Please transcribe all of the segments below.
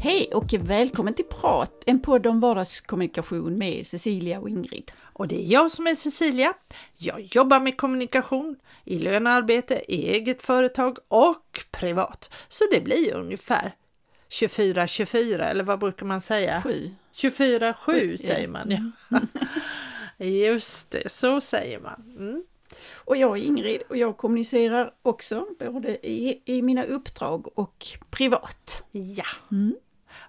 Hej och välkommen till Prat, en podd om vardagskommunikation med Cecilia och Ingrid. Och det är jag som är Cecilia. Jag jobbar med kommunikation i lönearbete, i eget företag och privat. Så det blir ungefär 24-24 eller vad brukar man säga? 7. 24-7 säger man ja. Just det, så säger man. Mm. Och jag är Ingrid och jag kommunicerar också både i, i mina uppdrag och privat. Ja. Mm.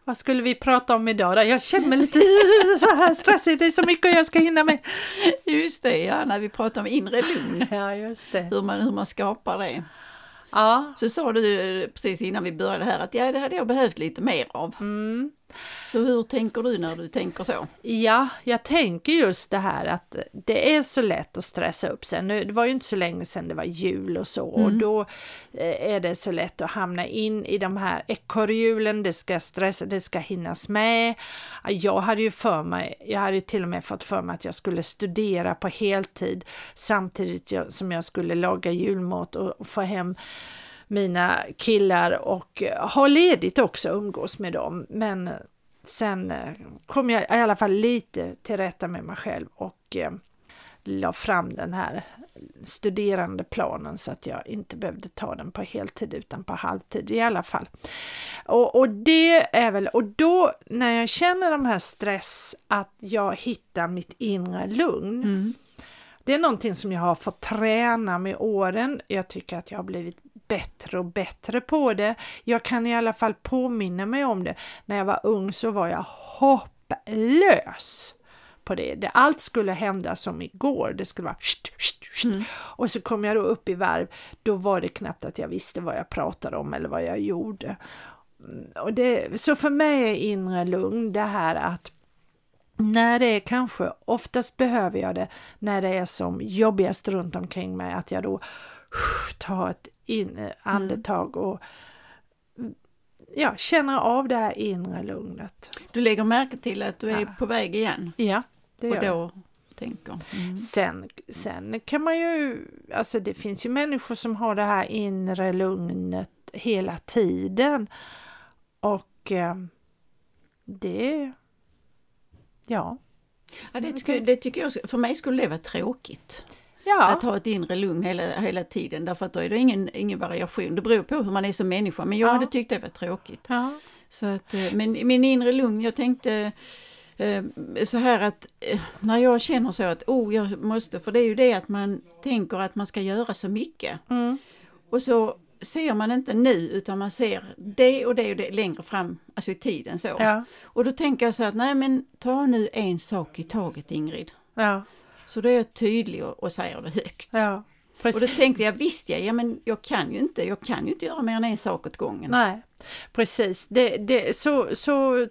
Vad skulle vi prata om idag då? Jag känner mig lite så här stressig, det är så mycket jag ska hinna med. Just det, ja, när vi pratar om inre lugn. Ja, just det. Hur man, hur man skapar det. Ja. Så sa du precis innan vi började här att ja, det hade jag behövt lite mer av. Mm. Så hur tänker du när du tänker så? Ja, jag tänker just det här att det är så lätt att stressa upp sig. Nu, det var ju inte så länge sedan det var jul och så mm. och då eh, är det så lätt att hamna in i de här ekorrhjulen. Det ska stressa, det ska hinnas med. Jag hade ju för mig, jag hade till och med fått för mig att jag skulle studera på heltid samtidigt som jag skulle laga julmat och få hem mina killar och ha ledigt också, umgås med dem. Men sen eh, kom jag i alla fall lite till rätta med mig själv och eh, la fram den här studerandeplanen så att jag inte behövde ta den på heltid utan på halvtid i alla fall. Och, och det är väl, och då när jag känner de här stress, att jag hittar mitt inre lugn. Mm. Det är någonting som jag har fått träna med åren. Jag tycker att jag har blivit bättre och bättre på det. Jag kan i alla fall påminna mig om det. När jag var ung så var jag hopplös på det. det allt skulle hända som igår. Det skulle vara. Mm. Och så kom jag då upp i varv. Då var det knappt att jag visste vad jag pratade om eller vad jag gjorde. Mm, och det, så för mig är inre lugn det här att när det är kanske, oftast behöver jag det när det är som jobbigast runt omkring mig, att jag då tar ett in, eh, andetag och ja, känner av det här inre lugnet. Du lägger märke till att du är ja. på väg igen? Ja, det gör och då tänker. Mm. Sen, sen kan man ju, alltså det finns ju människor som har det här inre lugnet hela tiden och eh, det Ja. ja det, tycker, det tycker jag, för mig skulle det vara tråkigt. Ja. Att ha ett inre lugn hela, hela tiden därför att då är det ingen, ingen variation. Det beror på hur man är som människa men jag ja. hade tyckt det var tråkigt. Ja. Så att, eh, men min inre lugn, jag tänkte eh, så här att eh, när jag känner så att oh jag måste, för det är ju det att man tänker att man ska göra så mycket. Mm. Och så ser man inte nu utan man ser det och det och det längre fram, alltså i tiden så. Ja. Och då tänker jag så att nej men ta nu en sak i taget Ingrid. Ja. Så då är jag tydlig och, och säger det högt. Ja. Och då tänkte jag, visst ja, ja men jag kan ju inte, jag kan ju inte göra mer än en sak åt gången. Nej, precis. Det, det, så, så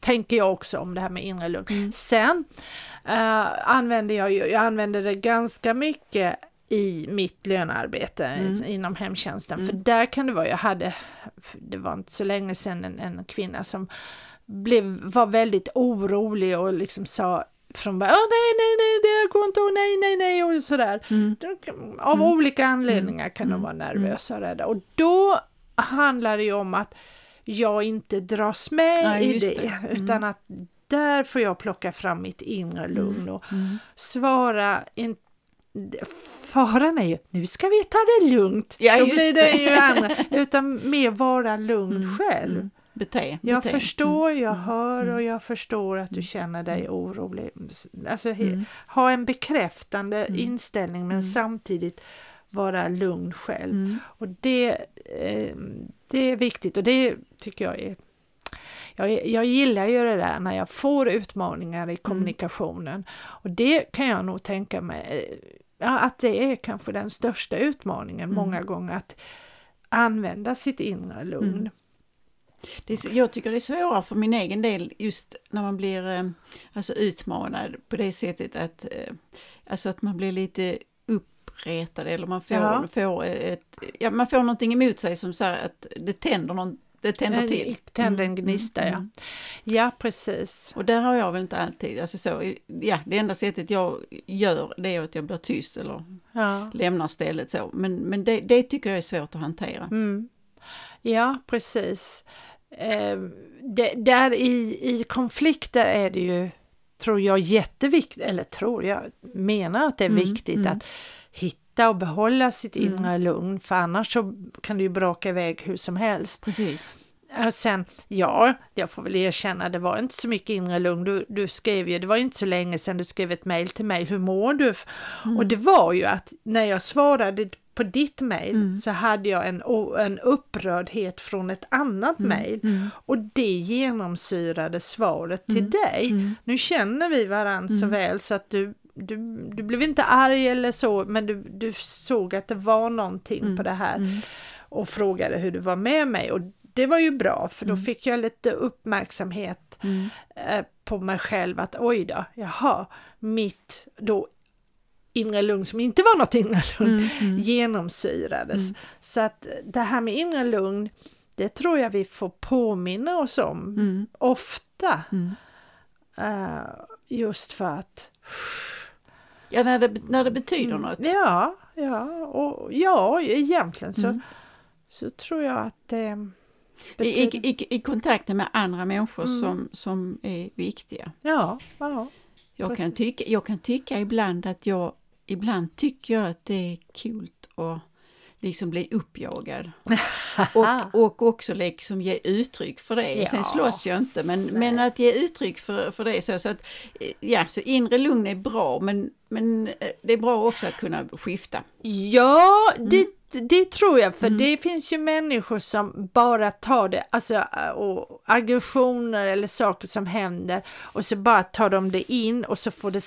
tänker jag också om det här med inre lugn. Mm. Sen uh, använder jag ju, jag använder det ganska mycket i mitt lönearbete mm. inom hemtjänsten. Mm. För där kan det vara, jag hade, det var inte så länge sedan, en, en kvinna som blev, var väldigt orolig och liksom sa från början, nej, nej, nej, det går inte, och nej, nej, nej och sådär. Mm. Av mm. olika anledningar mm. kan de vara nervösa och rädda. Och då handlar det ju om att jag inte dras med nej, i det, det. Mm. utan att där får jag plocka fram mitt inre lugn och mm. svara inte faran är ju, nu ska vi ta det lugnt. Ja, Då blir det, det ju andra. Utan mer vara lugn mm, själv. Mm. Bete, jag bete. förstår, jag mm, hör mm. och jag förstår att du känner dig mm. orolig. Alltså Mm. ha en bekräftande Mm. inställning men Mm. samtidigt vara lugn själv. Mm. Och det, eh, det är viktigt och det tycker jag är jag, jag gillar ju det där när jag får utmaningar i kommunikationen och det kan jag nog tänka mig eh, ja, att det är kanske den största utmaningen Mm. många gånger att använda sitt inre lugn. Är, jag tycker det är svårare för min egen del just när man blir eh, alltså utmanad på det sättet att, eh, alltså att man blir lite uppretad eller man får, Ja. får ett, ja, man får någonting emot sig som så här att det tänder någon, det tänder till. Tänder en Mm, gnista, mm, ja. mm. Ja, precis. Och där har jag väl inte alltid, alltså så, ja det enda sättet jag gör det är att jag blir tyst eller Ja. lämnar stället så. Men, men det, det tycker jag är svårt att hantera. Mm. Ja, precis. Eh, det, där i, i konflikter är det ju, tror jag, jätteviktigt, eller tror jag, menar att det är Mm, viktigt mm. att hitta och behålla sitt Mm. inre lugn, för annars så kan det ju braka iväg hur som helst. Precis. Och sen, ja, jag får väl erkänna, det var inte så mycket inre lugn. Du, du skrev ju, det var ju inte så länge sedan du skrev ett mejl till mig, hur mår du? Och det var ju att när jag svarade på ditt mejl Mm. så hade jag en, en upprördhet från ett annat mejl Mm. och det genomsyrade svaret till Mm. dig. Mm. Nu känner vi varandra så Mm. väl så att du, du, du blev inte arg eller så, men du, du såg att det var någonting Mm. på det här Mm. och frågade hur du var med mig och det var ju bra för då Mm. fick jag lite uppmärksamhet Mm. eh, på mig själv att oj då, jaha, mitt då inre lugn som inte var något inre lugn Mm. Mm. genomsyrades. Mm. Så att det här med inre lugn, det tror jag vi får påminna oss om Mm. ofta. Eh, just för att Ja, när det, när det betyder något. Mm. Ja, ja, och ja, egentligen så, så tror jag att det I, i, i, kontakten med andra människor Mm. som, som är viktiga. Ja, ja. Jag kan, Precis. tycka, jag kan tycka ibland att jag, ibland tycker jag att det är kul att liksom bli uppjagad. och, och också liksom ge uttryck för det. Ja. Sen slåss jag inte men, men att ge uttryck för, för det så, så att eh, ja, så inre lugn är bra men, men eh, det är bra också att kunna skifta. Ja, det, Mm. det tror jag, för det finns ju människor som bara tar det, alltså äh, och aggressioner eller saker som händer och så bara tar de det in och så får det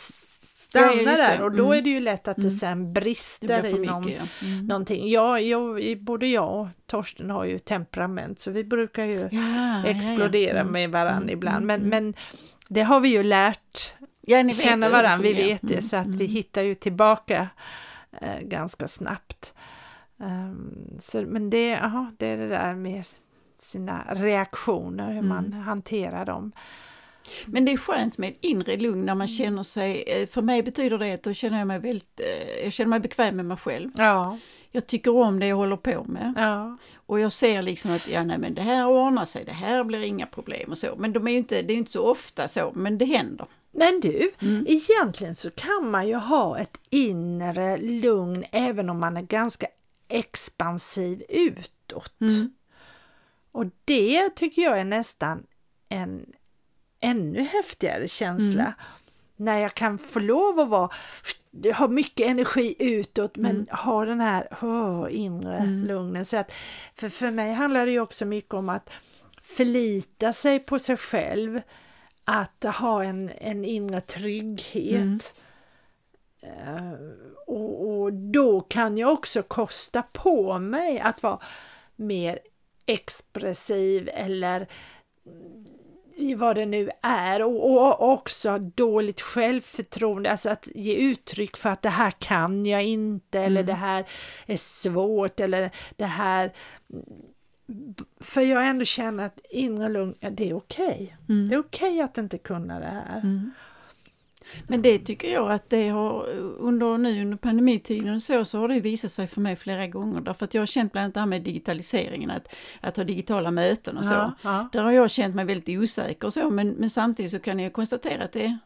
s- stanna Ja, det. där och då Mm. är det ju lätt att det Mm. sen Det brister för i någon, mycket. Ja. Mm. någonting. Ja, jag, både jag och Torsten har ju temperament så vi brukar ju Ja, explodera med varandra ibland, men, men det har vi ju lärt Ja, känna det varandra, vi vet det, så att vi hittar ju tillbaka eh, ganska snabbt. Ehm, så, men det, aha, det är det där med sina reaktioner, hur man hanterar dem. Men det är skönt med inre lugn när man känner sig, eh, för mig betyder det att då känner jag mig väldigt, eh, jag känner mig bekväm med mig själv. Ja, Jag tycker om det jag håller på med ja, och jag ser liksom att ja, nej, men det här ordnar sig, det här blir inga problem och så. Men de är ju inte, det är inte så ofta så, men det händer. Men du, Mm. egentligen så kan man ju ha ett inre lugn även om man är ganska expansiv utåt. Mm. Och det tycker jag är nästan en ännu häftigare känsla. Mm. När jag kan få lov att vara, ha mycket energi utåt men Mm. ha den här åh, inre Mm. lugnen. Så att, för, för mig handlar det också mycket om att förlita sig på sig själv, att ha en, en inre trygghet. Eh, och, och då kan jag också kosta på mig att vara mer expressiv eller mm, vad det nu är och, och också dåligt självförtroende, alltså att ge uttryck för att det här kan jag inte eller Mm. det här är svårt eller det här för jag ändå känner att inre lugn, ja, det är okej. Mm. Det är okej att inte kunna det här. Mm. Men det tycker jag att det har under nu under pandemitiden och så, så har det visat sig för mig flera gånger. Därför att jag har känt bland annat det här med digitaliseringen, att, att ha digitala möten och så. Ja, ja. Där har jag känt mig väldigt osäker och så, men, men samtidigt så kan jag konstatera att det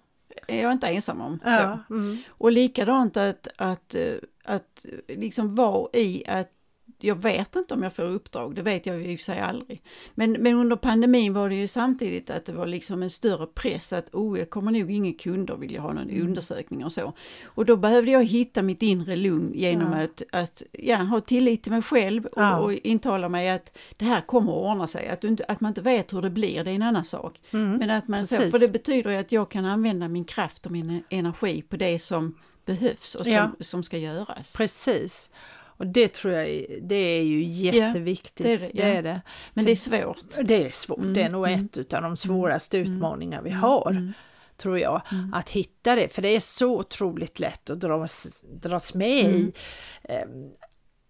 är jag inte ensam om. Ja, mm. Och likadant att, att, att liksom vara i att jag vet inte om jag får uppdrag, det vet jag ju i och för sig aldrig. Men, men under pandemin var det ju samtidigt att det var liksom en större press att oh, det kommer nog inga kunder vilja ha någon Mm. undersökning och så. Och då behövde jag hitta mitt inre lugn genom Ja. att, att ja, ha tillit till mig själv och, Ja. och intala mig att det här kommer att ordna sig. Att, inte, att man inte vet hur det blir, det är en annan sak. Mm. Men att man så, Precis. för det betyder ju att jag kan använda min kraft och min energi på det som behövs och som, Ja. som ska göras. Precis. Och det tror jag är- det är ju jätteviktigt. det är det, det, ja. är det. Men det är svårt. Det är svårt. Mm, det är nog mm. ett av de svåraste Mm, utmaningar vi har, Mm. tror jag. Mm. Att hitta det, för det är så otroligt lätt att dras, dras med Mm. i. Eh,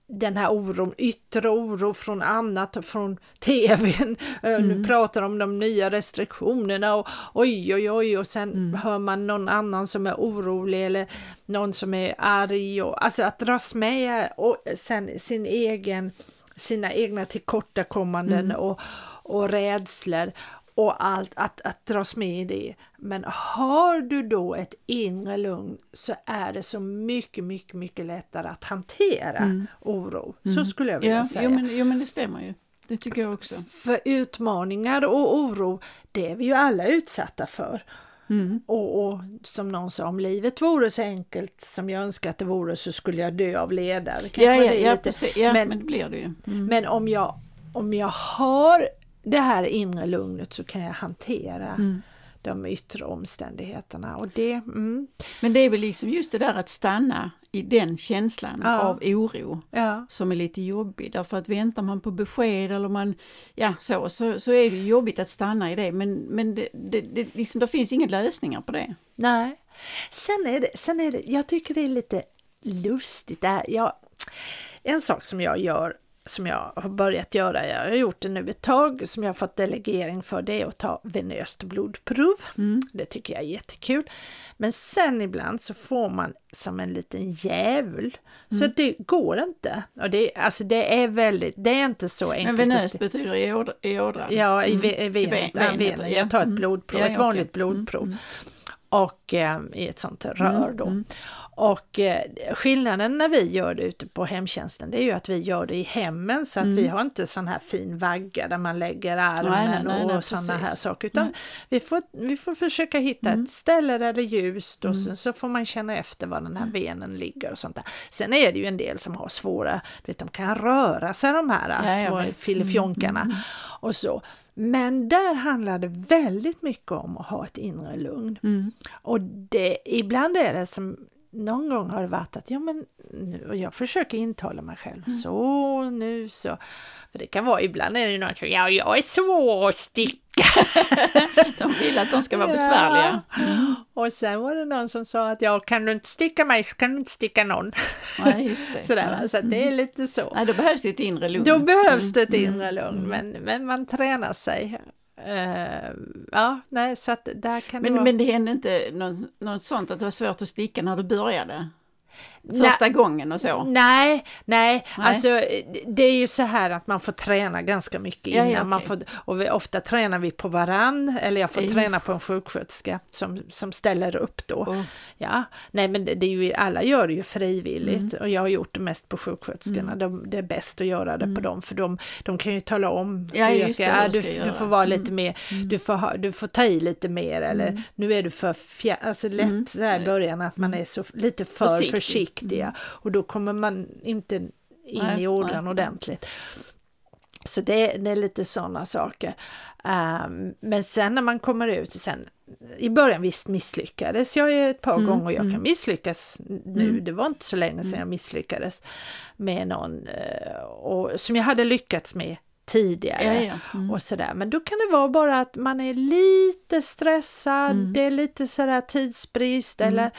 den här oron, yttre oro från annat, från tvn. Mm. Nu pratar de om de nya restriktionerna och oj, oj, oj, och sen mm. hör man någon annan som är orolig eller någon som är arg. Och, alltså att dras med och sen sin egen, sina egna tillkortakommanden mm. och, och rädslor och allt, att, att dras med i det. Men har du då ett inre lugn så är det så mycket, mycket, mycket lättare att hantera mm. oro. Så mm. skulle jag vilja ja, säga. Jo men, jo men det stämmer ju. Det tycker jag också. För utmaningar och oro, det är vi ju alla utsatta för. Mm. Och, och, som någon sa, om livet vore så enkelt som jag önskar att det vore så skulle jag dö av leda. Ja, ja, ja, precis. ja men, men det blir det ju. Mm. Men om jag, om jag har det här inre lugnet så kan jag hantera mm. de yttre omständigheterna. Och det, mm. Men det är väl liksom just det där att stanna i den känslan ja. av oro ja. som är lite jobbig. Därför att väntar man på besked eller man, ja så, så, så är det jobbigt att stanna i det. Men, men det, det, det, liksom, det finns inga lösningar på det. Nej. Sen är det, sen är det jag tycker det är lite lustigt. Där. Jag, en sak som jag gör som jag har börjat göra, jag har gjort det nu ett tag, som jag har fått delegering för, det är att ta venöst blodprov. Mm. Det tycker jag är jättekul. Men sen ibland så får man som en liten djävul. Mm. Så det går inte. Och det, alltså det är väldigt, det är inte så enkelt. Men venöst betyder i, ådra, i ådran? Ja, i, mm. i venet. Ven, ven, jag tar ett mm. blodprov, ja, ett vanligt okay. Mm. blodprov. Mm. Och eh, i ett sånt rör då. Och eh, skillnaden när vi gör det ute på hemtjänsten det är ju att vi gör det i hemmen så att mm. vi har inte sån här fin vagga där man lägger armen nej, nej, nej, och sådana här saker utan vi får, vi får försöka hitta mm. ett ställe där det är ljust och mm. sen så får man känna efter var den här venen ligger och sånt där. Sen är det ju en del som har svåra, du vet de kan röra sig de här ja, små filifjonkarna mm, mm, mm. och så. Men där handlar det väldigt mycket om att ha ett inre lugn. Mm. Och det, ibland är det som någon gång har det varit att ja, men och jag försöker intala mig själv mm. så nu så. För det kan vara ibland är det någon som ja, jag är svår att sticka. de vill att de ska vara ja. besvärliga. Mm. Och sen var det någon som sa att ja, kan du inte sticka mig så kan du inte sticka någon. Nej, just det. Sådär, ja. så det är mm. lite så. Nej, då behövs det ett inre lugn. Då behövs det ett mm. inre lugn, mm. men, men man tränar sig. Uh, ja, nej, så att där kan men, det vara... Men det hände inte något, något sånt att det var svårt att sticka när du började? Första gången och så? Nej, nej, nej, alltså det är ju så här att man får träna ganska mycket innan. Ja, ja, okay. man får, och vi, ofta tränar vi på varann, eller jag får Ej. träna på en sjuksköterska som, som ställer upp då. Oh. Ja, nej men det, är ju, alla gör det ju frivilligt mm. och jag har gjort det mest på sjuksköterskorna. Mm. De, det är bäst att göra det mm. på dem för de, de kan ju tala om ja, hur jag ska, det, du, ska du, får vara lite mm. mer, mm. du får, ha, du får ta i lite mer eller mm. nu är du för fjär, alltså lätt så här i början att man är så lite för försiktig, försiktiga och då kommer man inte in nej, i nej. ordentligt. Så det, det, är lite sådana saker. Um, men sen när man kommer ut, sen i början visst misslyckades jag ett par mm, gånger jag mm. kan misslyckas nu. Mm. Det var inte så länge sedan jag mm. misslyckades med någon uh, och, som jag hade lyckats med tidigare ja, ja. Mm. och sådär. Men då kan det vara bara att man är lite stressad, mm. det är lite sådär tidsbrist eller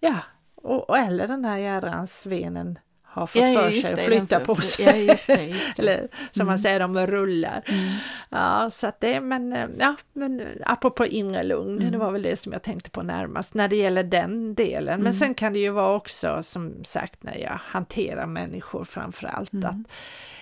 ja, och, och eller den här jädrans venen har fått ja, för sig att flytta på sig. Ja, just det, just det. Eller som mm. man säger, de rullar. Mm. Ja, så att det, men, eh, ja, men apropå inre lugn, mm. det var väl det som jag tänkte på närmast när det gäller den delen. Men mm. sen kan det ju vara också som sagt när jag hanterar människor framför allt mm. att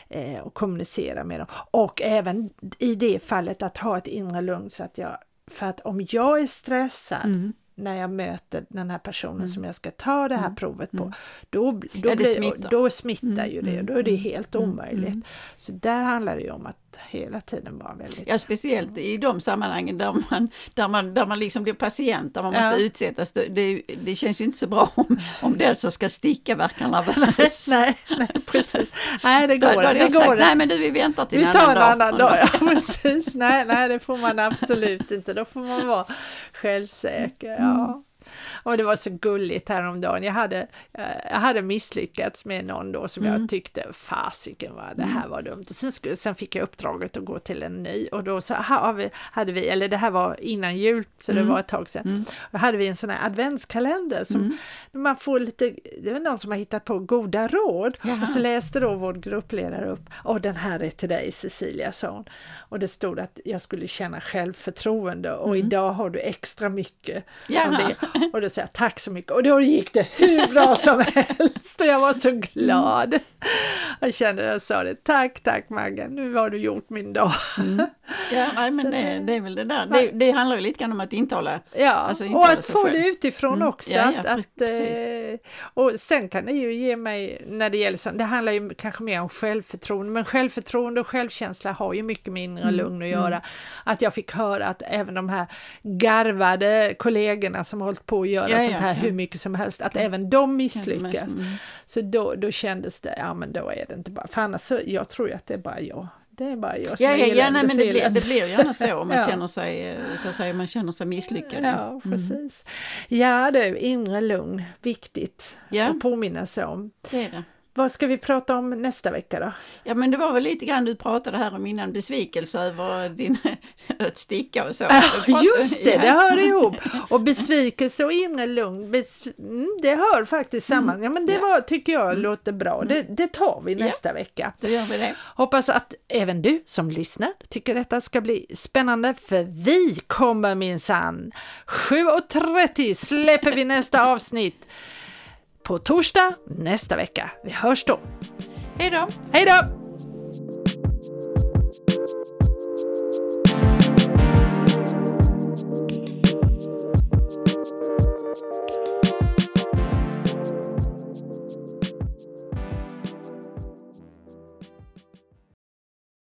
eh, och kommunicera med dem. Och även i det fallet att ha ett inre lugn så att jag, för att om jag är stressad mm när jag möter den här personen mm. som jag ska ta det här mm. provet på, mm. då, då, blir, smittar. då smittar mm. ju det och då är det helt omöjligt. Så där handlar det ju om att hela tiden vara väldigt... Ja, speciellt i de sammanhangen där man, där man, där man liksom blir patient, där man måste ja. utsättas. Det, det känns ju inte så bra om, om den som ska sticka verkar nervös. nej, nej, precis. Nej, det går, då, då det, det går Nej, men du, vi väntar till vi en annan dag. en annan dag. Ja, precis. Nej, nej, det får man absolut inte. Då får man vara självsäker. Ja. Och det var så gulligt häromdagen. Jag hade, eh, jag hade misslyckats med någon då som Mm. jag tyckte, fasiken vad det här var dumt. Och sen, skulle, sen fick jag uppdraget att gå till en ny och då så ha- vi- hade vi, eller det här var innan jul, så det Mm. var ett tag sedan, då hade vi en sån här adventskalender som man får lite, det var någon som har hittat på goda råd Jaha. och så läste då vår gruppledare upp, och den här är till dig Cecilia, sa hon. Och det stod att jag skulle känna självförtroende och idag har du extra mycket av Jaha. det. Och då sa jag tack så mycket och då gick det hur bra som helst och jag var så glad. Jag kände, jag sa det, tack tack Maggan, nu har du gjort min dag. Ja, nej, men det, det- är väl det där. Det, det handlar ju lite grann om att intala. Ja, Alltså, inte och att få själv. det utifrån Mm. också. Ja, att, ja, att, precis. eh, och sen kan det ju ge mig, när det gäller sånt, det handlar ju kanske mer om självförtroende, men självförtroende och självkänsla har ju mycket med inre Mm, lugn att göra. Att jag fick höra att även de här garvade kollegorna som har hållit på att göra Ja, sånt ja, här ja. hur mycket som helst, att även de Mm. misslyckas. Så då, då kändes det, ja men då är det inte bara, för annars så, jag tror ju att det är bara jag. Det är bara jag som Ja, är ja, ja nej, men det blir, det blir gärna så om man Ja. känner sig, eh, så säga, man känner sig misslyckad. Ja, precis. Ja du, inre lugn, viktigt Ja. att påminna sig om. Det är det. Vad ska vi prata om nästa vecka då? Ja, men det var väl lite grann du pratade här om innan, besvikelse över din sticka och så. Ah, Just det, ja. det hör ihop! Och besvikelse och inre lugn, bes, mm, det hör faktiskt samman. Ja, men det Ja. var, tycker jag låter bra. Det, det tar vi Ja. nästa vecka. Då gör vi det. Hoppas att även du som lyssnar tycker detta ska bli spännande, för vi kommer minsann 7.30 släpper vi nästa avsnitt på torsdag nästa vecka. Vi hörs då! Hej då! Hej då!